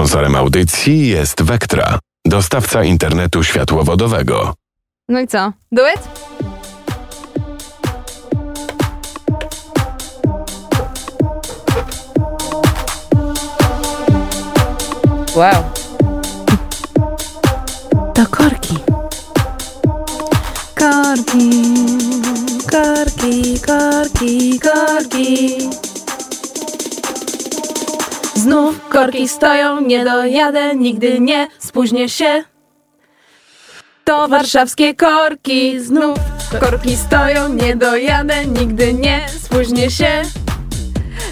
Sponsorem audycji jest Vectra, dostawca internetu światłowodowego. No i co? Do it? Wow. To korki. Korki, korki, korki, korki. Znów korki stoją, nie dojadę, nigdy nie spóźnię się. To warszawskie korki, znów korki stoją, nie dojadę, nigdy nie spóźnię się.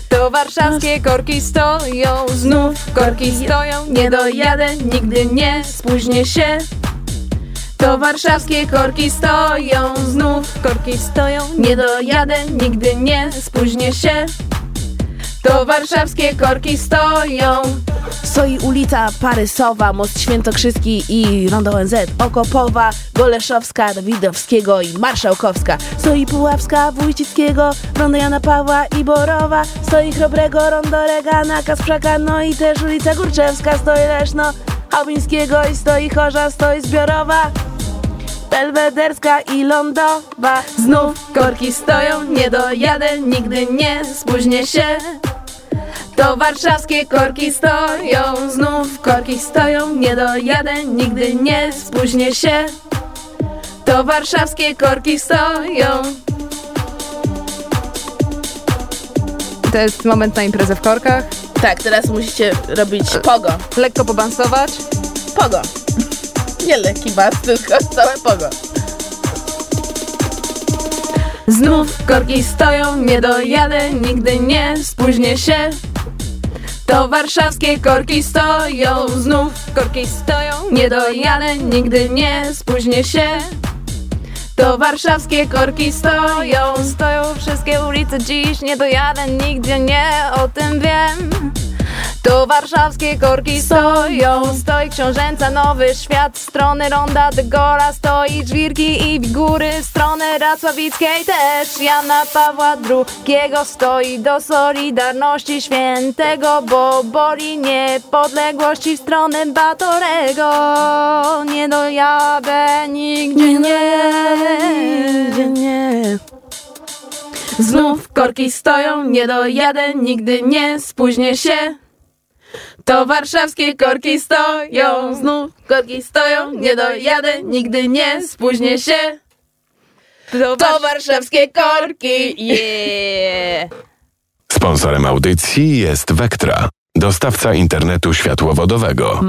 To warszawskie korki stoją, znów korki stoją, nie dojadę, nigdy nie spóźnię się. To warszawskie korki stoją, znów korki stoją, nie dojadę, nigdy nie spóźnię się. Warszawskie korki stoją. Stoi ulica Parysowa, Most Świętokrzyski i Rondo ONZ, Okopowa, Goleszowska, Dawidowskiego i Marszałkowska. Stoi Puławska, Wójcickiego, Rondo Jana Pawła i Borowa. Stoi Chrobrego, Rondo Regana, Kasprzaka, no i też ulica Górczewska. Stoi Leszno, Chabińskiego i stoi Chorza, stoi Zbiorowa. Belwederska i Lądowa Znów korki stoją, nie dojadę, nigdy nie spóźnię się. To warszawskie korki stoją, znów korki stoją, nie dojadę, nigdy nie spóźnię się. To warszawskie korki stoją. To jest moment na imprezę w korkach. Tak, teraz musicie robić pogo. Lekko pobansować. Pogo. Nie lekki bas, tylko całe pogo. Znów korki stoją, nie dojadę, nigdy nie spóźnię się. To warszawskie korki stoją, znów korki stoją, nie dojadę, nigdy nie spóźnię się. To warszawskie korki stoją, Stoją wszystkie ulice dziś, nie dojadę nigdzie, nie o tym wiem. To warszawskie korki stoją, stoi książęca Nowy Świat, strony Ronda de Gola, stoi Żwirki i Wigury, stronę Racławickiej też, Jana Pawła II stoi do Solidarności Świętego, bo boli niepodległości w stronę Batorego, nie dojadę nigdzie, nie, Nigdzie nie. Znów korki stoją, nie dojadę, nigdy nie spóźnię się. To warszawskie korki stoją, znów korki stoją, nie dojadę, nigdy nie spóźnię się. To warszawskie korki, yeah! Sponsorem audycji jest Vectra, dostawca internetu światłowodowego.